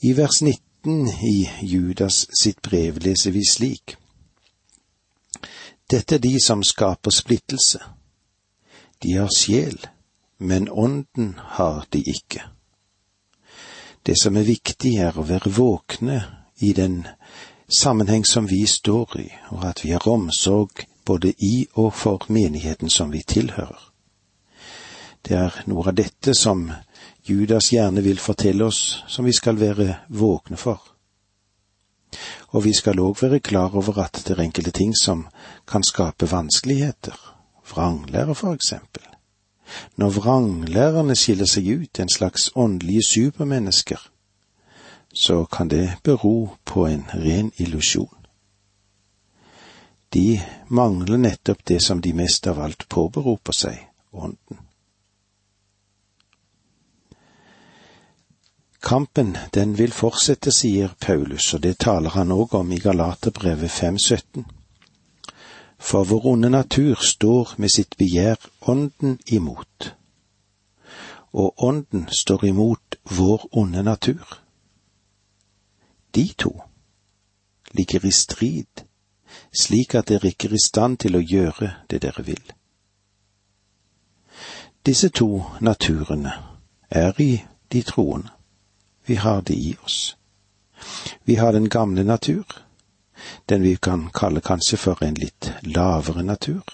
I vers 19 i Judas sitt brev leser vi slik. Dette er de som skaper splittelse. De har sjel, men ånden har de ikke. Det som er viktig, er å være våkne i den sammenheng som vi står i, og at vi har omsorg både i og for menigheten som vi tilhører. Det er noe av dette som Judas gjerne vil fortelle oss, som vi skal være våkne for. Og vi skal òg være klar over at det er enkelte ting som kan skape vanskeligheter, vranglære for eksempel. Når vranglærerne skiller seg ut, en slags åndelige supermennesker, så kan det bero på en ren illusjon. De mangler nettopp det som de mest av alt påberoper seg, ånden. Kampen, den vil fortsette, sier Paulus, og det taler han òg om i Galaterbrevet 5.17. For vår onde natur står med sitt begjær ånden imot, og ånden står imot vår onde natur. De to ligger i strid, slik at dere ikke er i stand til å gjøre det dere vil. Disse to naturene er i de troende. Vi har det i oss. Vi har den gamle natur, den vi kan kalle kanskje for en litt lavere natur,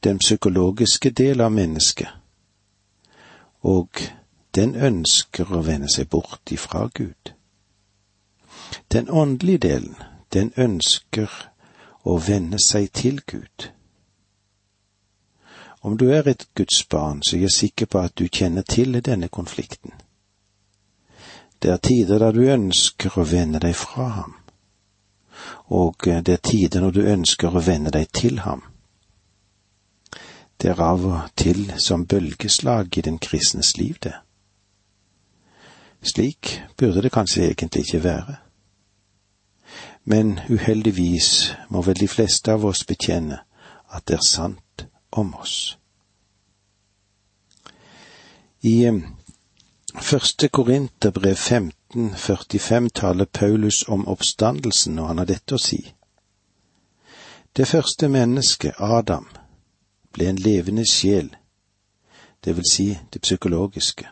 den psykologiske del av mennesket, og den ønsker å vende seg bort ifra Gud. Den åndelige delen, den ønsker å vende seg til Gud. Om du er et Guds barn, så er jeg sikker på at du kjenner til denne konflikten. Det er tider da du ønsker å vende deg fra ham, og det er tider når du ønsker å vende deg til ham. Det er av og til som bølgeslag i den kristnes liv, det. Slik burde det kanskje egentlig ikke være. Men uheldigvis må vel de fleste av oss betjene at det er sant om oss. I Første Korinterbrev 1545 taler Paulus om oppstandelsen, og han har dette å si. Det første mennesket, Adam, ble en levende sjel, det vil si det psykologiske.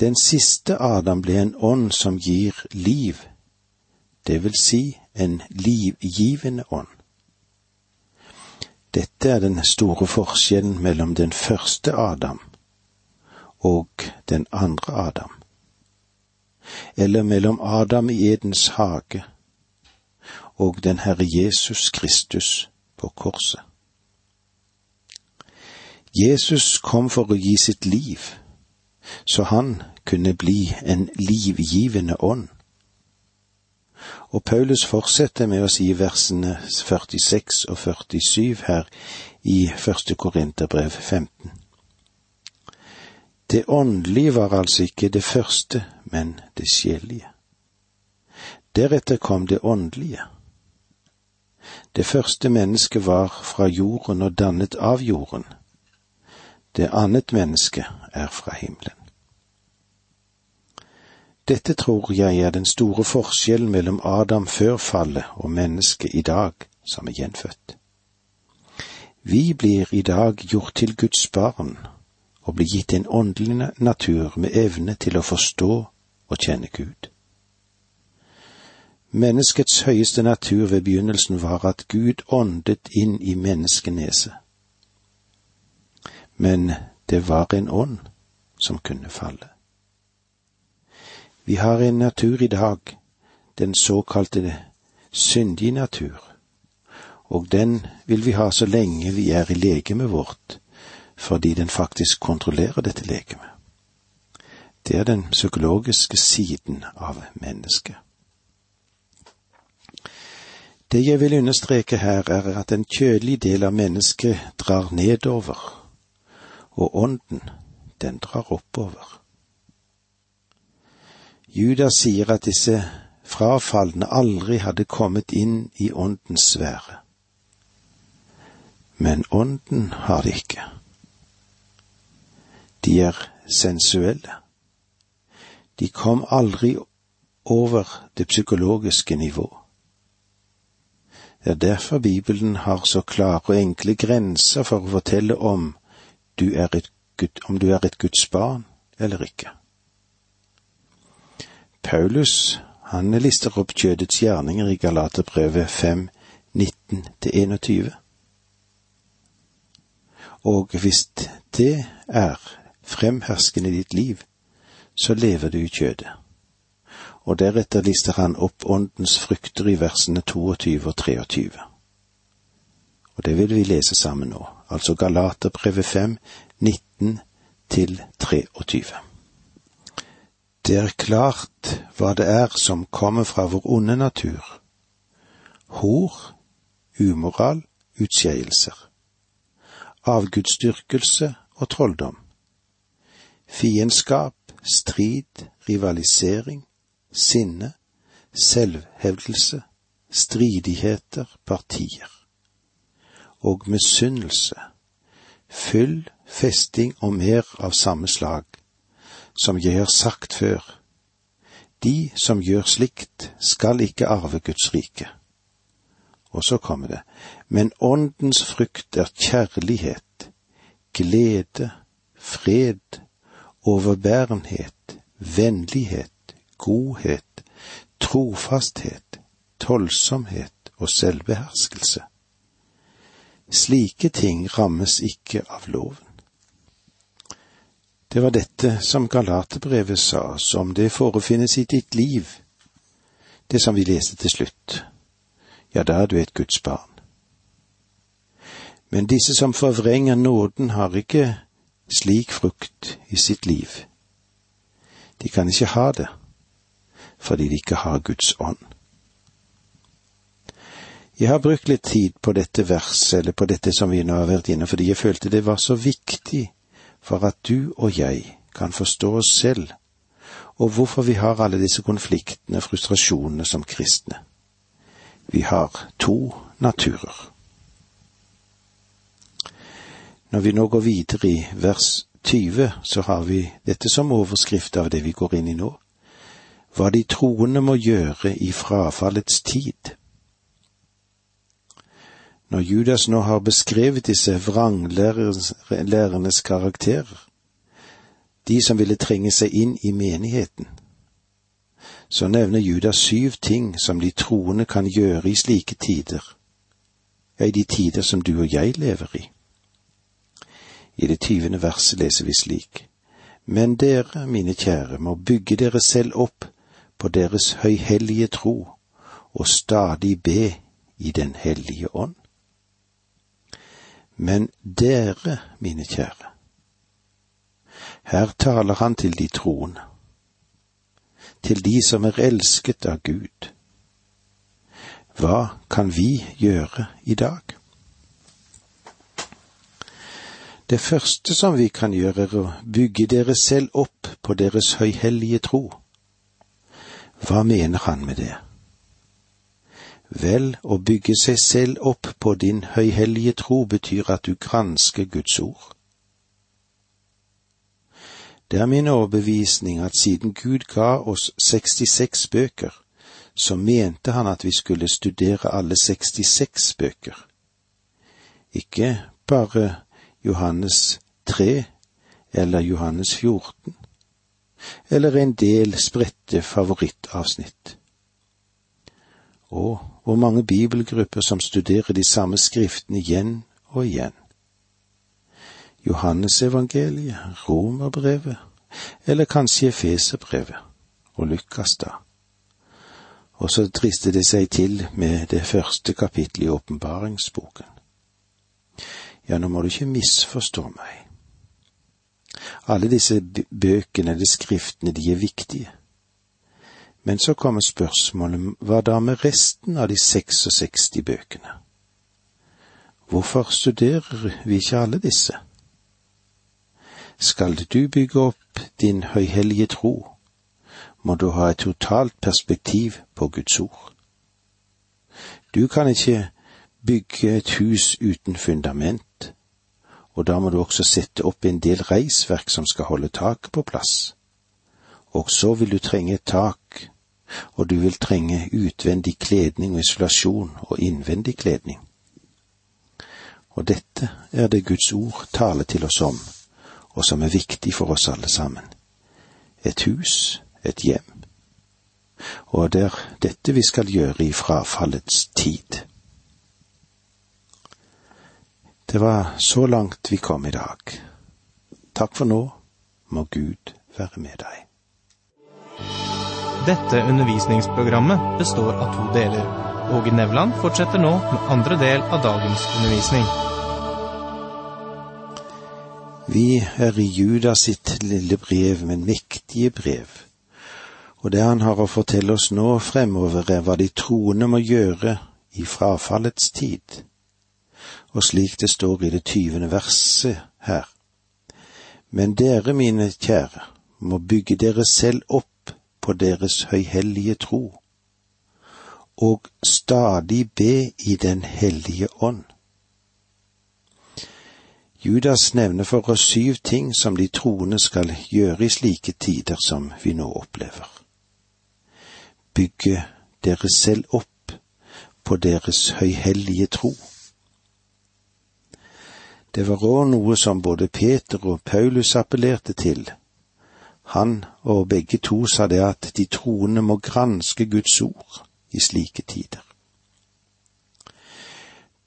Den siste Adam ble en ånd som gir liv, det vil si en livgivende ånd. Dette er den store forskjellen mellom den første Adam og den andre Adam, eller mellom Adam i Edens hage og den Herre Jesus Kristus på korset. Jesus kom for å gi sitt liv, så han kunne bli en livgivende ånd. Og Paulus fortsetter med å si versene 46 og 47 her i første Korinterbrev 15. Det åndelige var altså ikke det første, men det sjelige. Deretter kom det åndelige. Det første mennesket var fra jorden og dannet av jorden. Det annet menneske er fra himmelen. Dette tror jeg er den store forskjellen mellom Adam før fallet og mennesket i dag som er gjenfødt. Vi blir i dag gjort til Guds barn og bli gitt en åndelig natur med evne til å forstå og kjenne Gud. Menneskets høyeste natur ved begynnelsen var at Gud åndet inn i menneskeneset. Men det var en ånd som kunne falle. Vi har en natur i dag, den såkalte syndige natur, og den vil vi ha så lenge vi er i legemet vårt, fordi den faktisk kontrollerer dette legemet. Det er den psykologiske siden av mennesket. Det jeg vil understreke her, er at den kjølige del av mennesket drar nedover, og ånden, den drar oppover. Judas sier at disse frafalne aldri hadde kommet inn i åndens sfære. Men ånden har det ikke. De er sensuelle. De kom aldri over det psykologiske nivå. Det er derfor Bibelen har så klare og enkle grenser for å fortelle om du er et, om du er et Guds barn eller ikke. Paulus han lister opp kjødets gjerninger i Galaterbrevet 5, 19-21. Og hvis det er fremherskende i ditt liv, så lever du i kjødet. Og deretter lister han opp åndens frukter i versene 22 og 23. Og det vil vi lese sammen nå, altså Galaterbrevet 5, 19 til 23. Det er klart hva det er som kommer fra vår onde natur. Hor, umoral, utskeielser. Avgudsdyrkelse og trolldom. Fiendskap, strid, rivalisering, sinne, selvhevdelse, stridigheter, partier. Og misunnelse, fyll, festing og mer av samme slag som jeg har sagt før, de som gjør slikt, skal ikke arve Guds rike. Og så kommer det, men åndens frukt er kjærlighet, glede, fred, overbærenhet, vennlighet, godhet, trofasthet, tålsomhet og selvbeherskelse. Slike ting rammes ikke av loven. Det var dette som Galaterbrevet sa, som det forefinnes i ditt liv, det som vi leste til slutt. Ja, da er du et Guds barn. Men disse som forvrenger nåden, har ikke slik frukt i sitt liv. De kan ikke ha det, fordi de ikke har Guds ånd. Jeg har brukt litt tid på dette verset, eller på dette som vi nå har vært inne, fordi jeg følte det var så viktig for at du og jeg kan forstå oss selv, og hvorfor vi har alle disse konfliktene og frustrasjonene som kristne. Vi har to naturer. Når vi nå går videre i vers 20, så har vi dette som overskrift av det vi går inn i nå. Hva de troende må gjøre i frafallets tid. Når Judas nå har beskrevet disse vranglærernes karakterer, de som ville trenge seg inn i menigheten, så nevner Judas syv ting som de troende kan gjøre i slike tider, ja, i de tider som du og jeg lever i. I det tyvende verset leser vi slik. Men dere, mine kjære, må bygge dere selv opp på deres høyhellige tro og stadig be i Den hellige ånd. Men dere, mine kjære, her taler han til de troende, til de som er elsket av Gud. Hva kan vi gjøre i dag? Det første som vi kan gjøre, er å bygge dere selv opp på deres høyhellige tro. Hva mener han med det? Vel, å bygge seg selv opp på din høyhellige tro betyr at du gransker Guds ord. Det er min overbevisning at siden Gud ga oss 66 bøker, så mente han at vi skulle studere alle 66 bøker. Ikke bare Johannes 3 eller Johannes 14, eller en del spredte favorittavsnitt. Og hvor mange bibelgrupper som studerer de samme skriftene igjen og igjen. Johannesevangeliet, Romerbrevet, eller kanskje Efeserbrevet og Lukas, da. Og så drister det seg til med det første kapittelet i åpenbaringsboken. Ja, nå må du ikke misforstå meg. Alle disse bøkene eller skriftene, de er viktige. Men så kommer spørsmålet, hva da med resten av de 66 bøkene? Hvorfor studerer vi ikke alle disse? Skal du bygge opp din høyhellige tro, må du ha et totalt perspektiv på Guds ord. Du kan ikke bygge et hus uten fundament, og da må du også sette opp en del reisverk som skal holde taket på plass. og så vil du trenge et tak, og du vil trenge utvendig kledning og isolasjon og innvendig kledning. Og dette er det Guds ord taler til oss om, og som er viktig for oss alle sammen. Et hus, et hjem. Og det er dette vi skal gjøre i frafallets tid. Det var så langt vi kom i dag. Takk for nå, må Gud være med deg. Dette undervisningsprogrammet består av to deler. Åge Nevland fortsetter nå med andre del av dagens undervisning. Vi er i Judas sitt lille brev, men mektige brev. Og det han har å fortelle oss nå fremover, er hva de troende må gjøre i frafallets tid. Og slik det står i det tyvende verset her. Men dere, mine kjære, må bygge dere selv opp på deres høyhellige tro, og stadig be i Den hellige ånd Judas nevner for oss syv ting som de troende skal gjøre i slike tider som vi nå opplever. Bygge dere selv opp på deres høyhellige tro. Det var òg noe som både Peter og Paulus appellerte til. Han og begge to sa det at de troende må granske Guds ord i slike tider.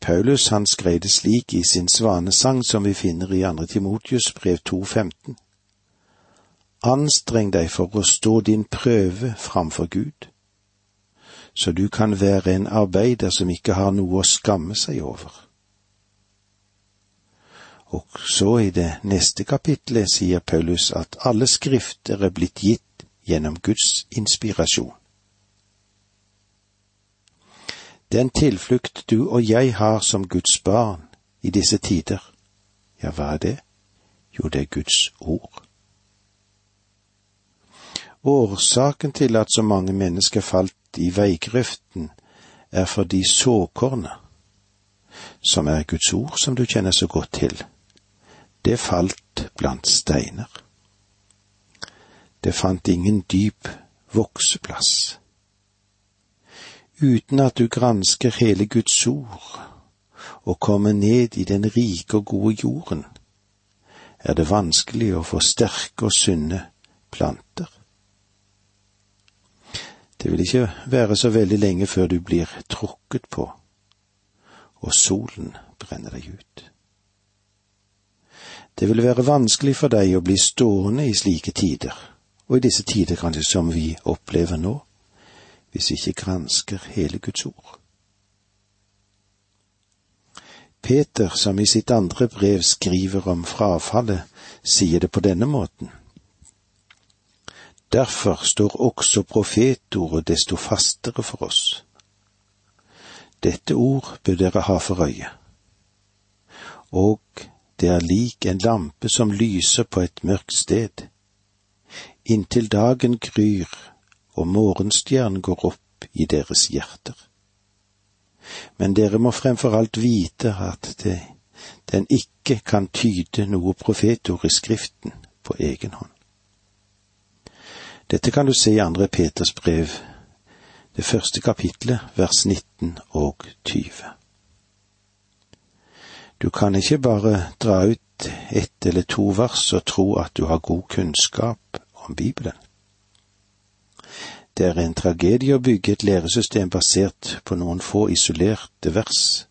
Paulus han skrev det slik i sin svanesang som vi finner i andre Timotius brev 2.15. Anstreng deg for å stå din prøve framfor Gud, så du kan være en arbeider som ikke har noe å skamme seg over. Og så i det neste kapitlet sier Paulus at alle skrifter er blitt gitt gjennom Guds inspirasjon. Den tilflukt du og jeg har som Guds barn i disse tider, ja, hva er det? Jo, det er Guds ord. Årsaken til at så mange mennesker falt i veigrøften, er fordi såkornet, som er Guds ord, som du kjenner så godt til, det falt blant steiner. Det fant ingen dyp vokseplass uten at du gransker hele Guds ord og kommer ned i den rike og gode jorden, er det vanskelig å få sterke og sunne planter. Det vil ikke være så veldig lenge før du blir trukket på, og solen brenner deg ut. Det vil være vanskelig for deg å bli stående i slike tider, og i disse tider kanskje som vi opplever nå, hvis vi ikke gransker hele Guds ord. Peter, som i sitt andre brev skriver om frafallet, sier det på denne måten. Derfor står også profetordet desto fastere for oss. Dette ord bør dere ha for øye. Og det er lik en lampe som lyser på et mørkt sted. Inntil dagen gryr og morgenstjernen går opp i deres hjerter. Men dere må fremfor alt vite at det, den ikke kan tyde noe profetord i Skriften på egen hånd. Dette kan du se i andre Peters brev, det første kapitlet, vers 19 og 20. Du kan ikke bare dra ut ett eller to vers og tro at du har god kunnskap om Bibelen. Det er en tragedie å bygge et læresystem basert på noen få isolerte vers,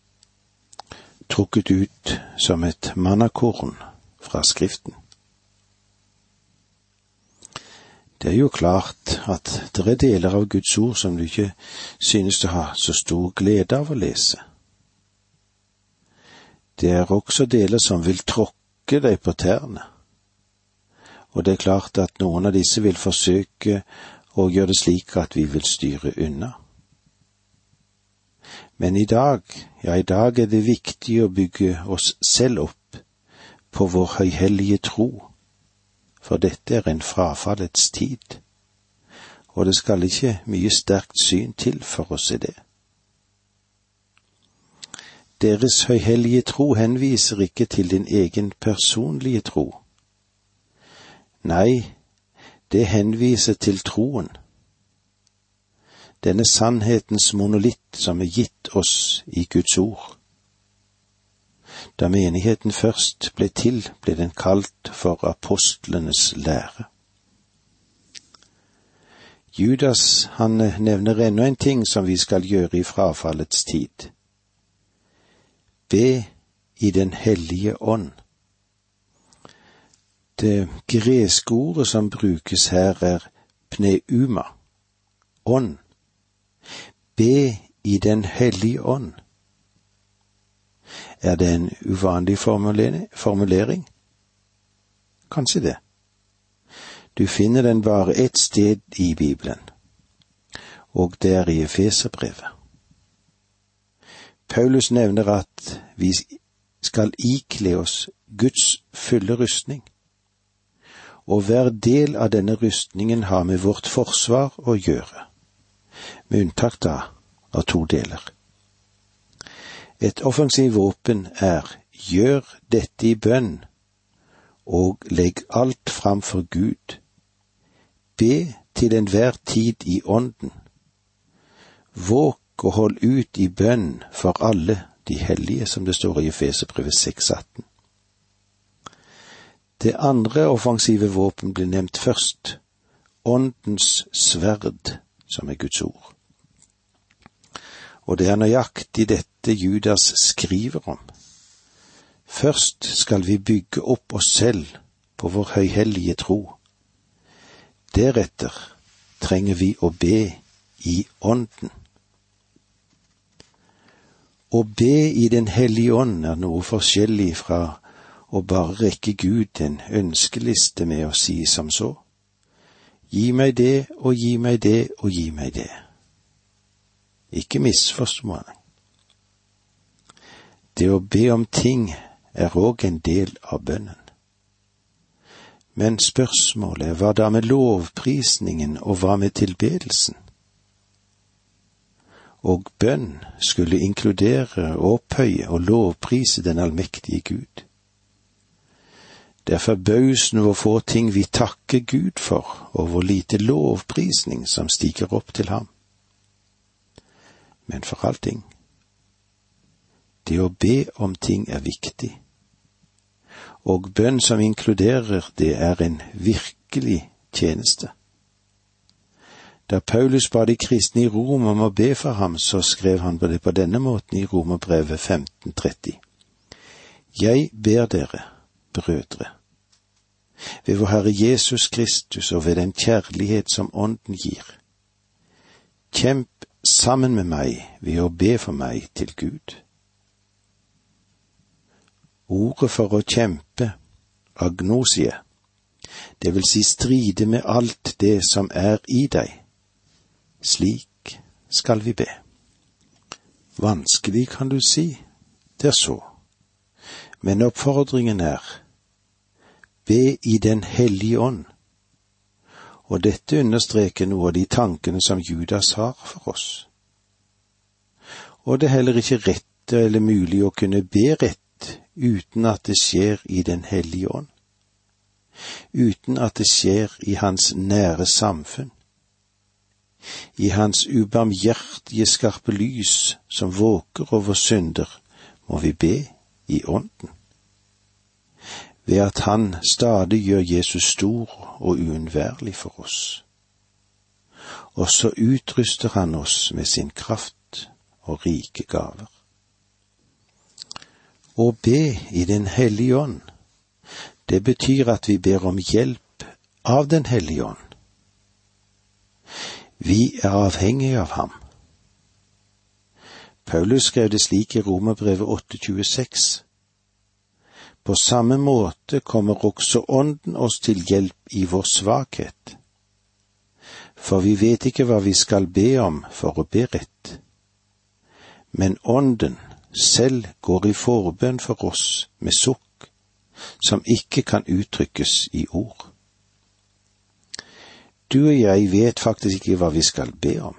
trukket ut som et mannakorn fra Skriften. Det er jo klart at det er deler av Guds ord som du ikke synes å ha så stor glede av å lese. Det er også deler som vil tråkke deg på tærne, og det er klart at noen av disse vil forsøke å gjøre det slik at vi vil styre unna. Men i dag, ja, i dag er det viktig å bygge oss selv opp på vår høyhellige tro, for dette er en frafallets tid, og det skal ikke mye sterkt syn til for å se det. Deres høyhellige tro henviser ikke til din egen personlige tro. Nei, det henviser til troen, denne sannhetens monolitt som er gitt oss i Guds ord. Da menigheten først ble til, ble den kalt for apostlenes lære. Judas han nevner ennå en ting som vi skal gjøre i frafallets tid. Be i Den hellige ånd. Det greske ordet som brukes her, er pneuma, ånd. Be i Den hellige ånd. Er det en uvanlig formulering? Kanskje det. Du finner den bare ett sted i Bibelen, og det er i Efeserbrevet. Paulus nevner at vi skal ikle oss Guds fulle rustning, og hver del av denne rustningen har med vårt forsvar å gjøre, med unntak da av to deler. Et offensivt våpen er gjør dette i bønn, og legg alt fram for Gud Be til enhver tid i ånden. Våg og hold ut i bønn for alle de hellige, som det står i Efeserbrevet 6,18. Det andre offensive våpen blir nevnt først, åndens sverd, som er Guds ord. Og det er nøyaktig dette Judas skriver om. Først skal vi bygge opp oss selv på vår høyhellige tro Deretter trenger vi å be i Ånden. Å be i Den hellige ånd er noe forskjellig fra å bare rekke Gud en ønskeliste med å si som så. Gi meg det og gi meg det og gi meg det. Ikke misforstå meg. Det å be om ting er òg en del av bønnen. Men spørsmålet var da med lovprisningen og hva med tilbedelsen? Og bønn skulle inkludere, opphøye og lovprise den allmektige Gud. Det er forbausende hvor få ting vi takker Gud for, og hvor lite lovprisning som stiger opp til ham. Men for allting, det å be om ting er viktig og bønn som inkluderer det, er en virkelig tjeneste. Da Paulus ba de kristne i Rom om å be for ham, så skrev han på det på denne måten i Romerbrevet 1530. Jeg ber dere, brødre, ved vår Herre Jesus Kristus og ved den kjærlighet som Ånden gir. Kjemp sammen med meg ved å be for meg til Gud. Ordet for å kjempe, agnosie, det vil si stride med alt det som er i deg. Slik skal vi be. Vanskelig, kan du si, det er så, men oppfordringen er be i Den hellige ånd, og dette understreker noe av de tankene som Judas har for oss. Og det er heller ikke rett eller mulig å kunne be rett uten at det skjer i Den hellige ånd, uten at det skjer i hans nære samfunn, i hans ubarmhjertige skarpe lys som våker over synder, må vi be i ånden. Ved at han stadig gjør Jesus stor og uunnværlig for oss. Og så utruster han oss med sin kraft og rike gaver. Å be i Den hellige ånd, det betyr at vi ber om hjelp av Den hellige ånd. Vi er avhengige av ham. Paulus skrev det slik i Romerbrevet 826. På samme måte kommer også Ånden oss til hjelp i vår svakhet. For vi vet ikke hva vi skal be om for å be rett. Men Ånden, selv går i forbønn for oss med sukk som ikke kan uttrykkes i ord. Du og jeg vet faktisk ikke hva vi skal be om.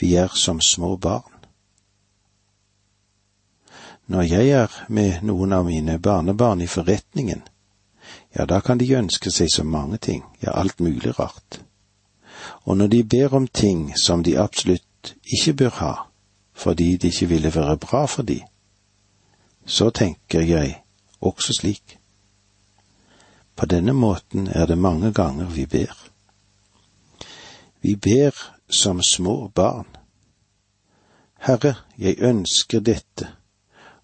Vi er som små barn. Når jeg er med noen av mine barnebarn i forretningen, ja, da kan de ønske seg så mange ting, ja, alt mulig rart. Og når de ber om ting som de absolutt ikke bør ha, fordi det ikke ville være bra for de, så tenker jeg også slik. På denne måten er det mange ganger vi ber. Vi ber som små barn. Herre, jeg ønsker dette,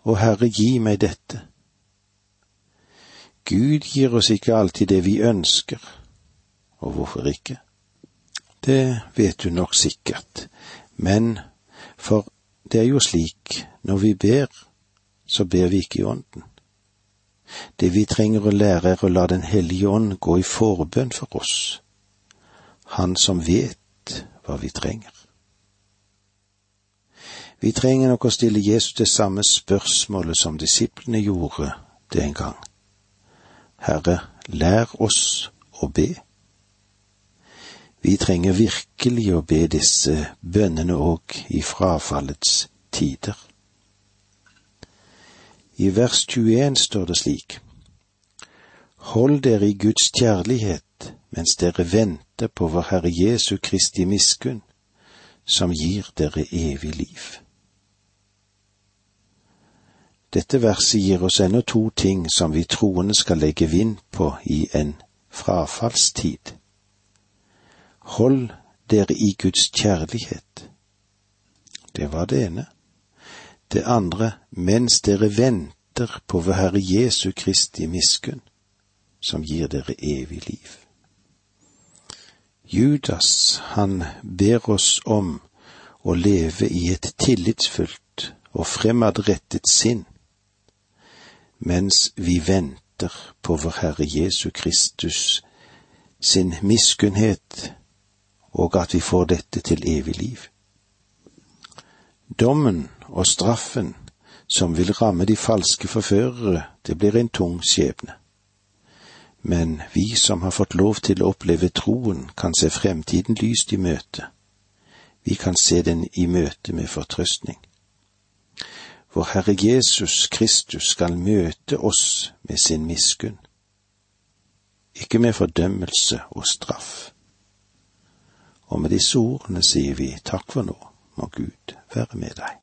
og Herre, gi meg dette. Gud gir oss ikke alltid det vi ønsker, og hvorfor ikke? Det vet du nok sikkert, men for det er jo slik, når vi ber, så ber vi ikke i ånden. Det vi trenger å lære, er å la Den hellige ånd gå i forbønn for oss, Han som vet hva vi trenger. Vi trenger nok å stille Jesus det samme spørsmålet som disiplene gjorde den gang. Herre, lær oss å be. Vi trenger virkelig å be disse bønnene òg i frafallets tider. I vers 21 står det slik:" Hold dere i Guds kjærlighet mens dere venter på vår Herre Jesu Kristi miskunn, som gir dere evig liv. Dette verset gir oss ennå to ting som vi troende skal legge vind på i en frafallstid. Hold dere i Guds kjærlighet. Det var det ene. Det andre, mens dere venter på vår Herre Jesu Kristi miskunn, som gir dere evig liv. Judas, han ber oss om å leve i et tillitsfullt og fremadrettet sinn mens vi venter på vår Herre Jesu Kristus sin miskunnhet, og at vi får dette til evig liv. Dommen og straffen som vil ramme de falske forførere, det blir en tung skjebne. Men vi som har fått lov til å oppleve troen, kan se fremtiden lyst i møte. Vi kan se den i møte med fortrøstning. Vår Herre Jesus Kristus skal møte oss med sin miskunn, ikke med fordømmelse og straff. Og med disse ordene sier vi takk for nå, må Gud være med deg.